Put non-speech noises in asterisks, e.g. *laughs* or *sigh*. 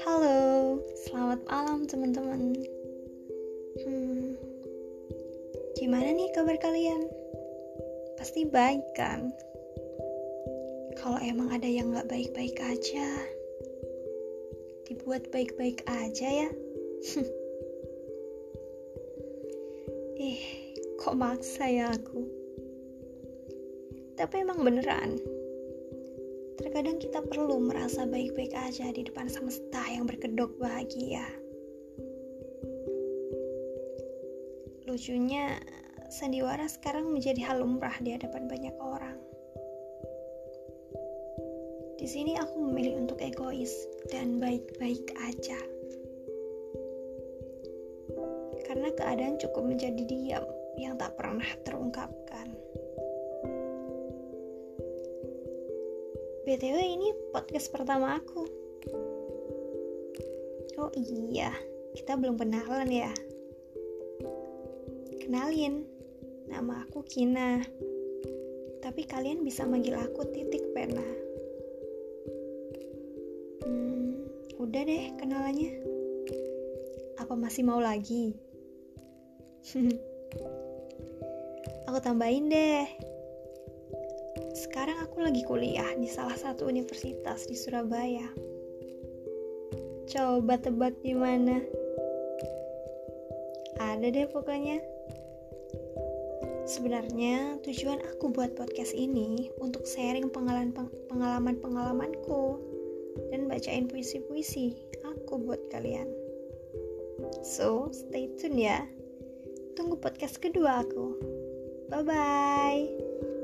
Halo, selamat malam teman-teman. Hmm, gimana nih kabar kalian? Pasti baik kan? Kalau emang ada yang gak baik-baik aja, dibuat baik-baik aja ya. *laughs* Ih, kok maksa ya aku? Tapi emang beneran, Terkadang kita perlu merasa baik-baik aja di depan semesta yang berkedok bahagia. Lucunya, sandiwara sekarang menjadi hal lumrah di hadapan banyak orang. Di sini aku memilih untuk egois dan baik-baik aja. Karena keadaan cukup menjadi diam yang tak pernah terungkapkan. BTW ini podcast pertama aku. Oh iya, kita belum kenalan ya. Kenalin, nama aku Kina. Tapi kalian bisa manggil aku titik pena. Hmm, udah deh kenalannya. Apa masih mau lagi? *laughs* aku tambahin deh sekarang aku lagi kuliah di salah satu universitas di Surabaya. Coba tebak di mana? Ada deh pokoknya. Sebenarnya tujuan aku buat podcast ini untuk sharing pengalaman-pengalamanku dan bacain puisi-puisi aku buat kalian. So, stay tune ya. Tunggu podcast kedua aku. Bye bye.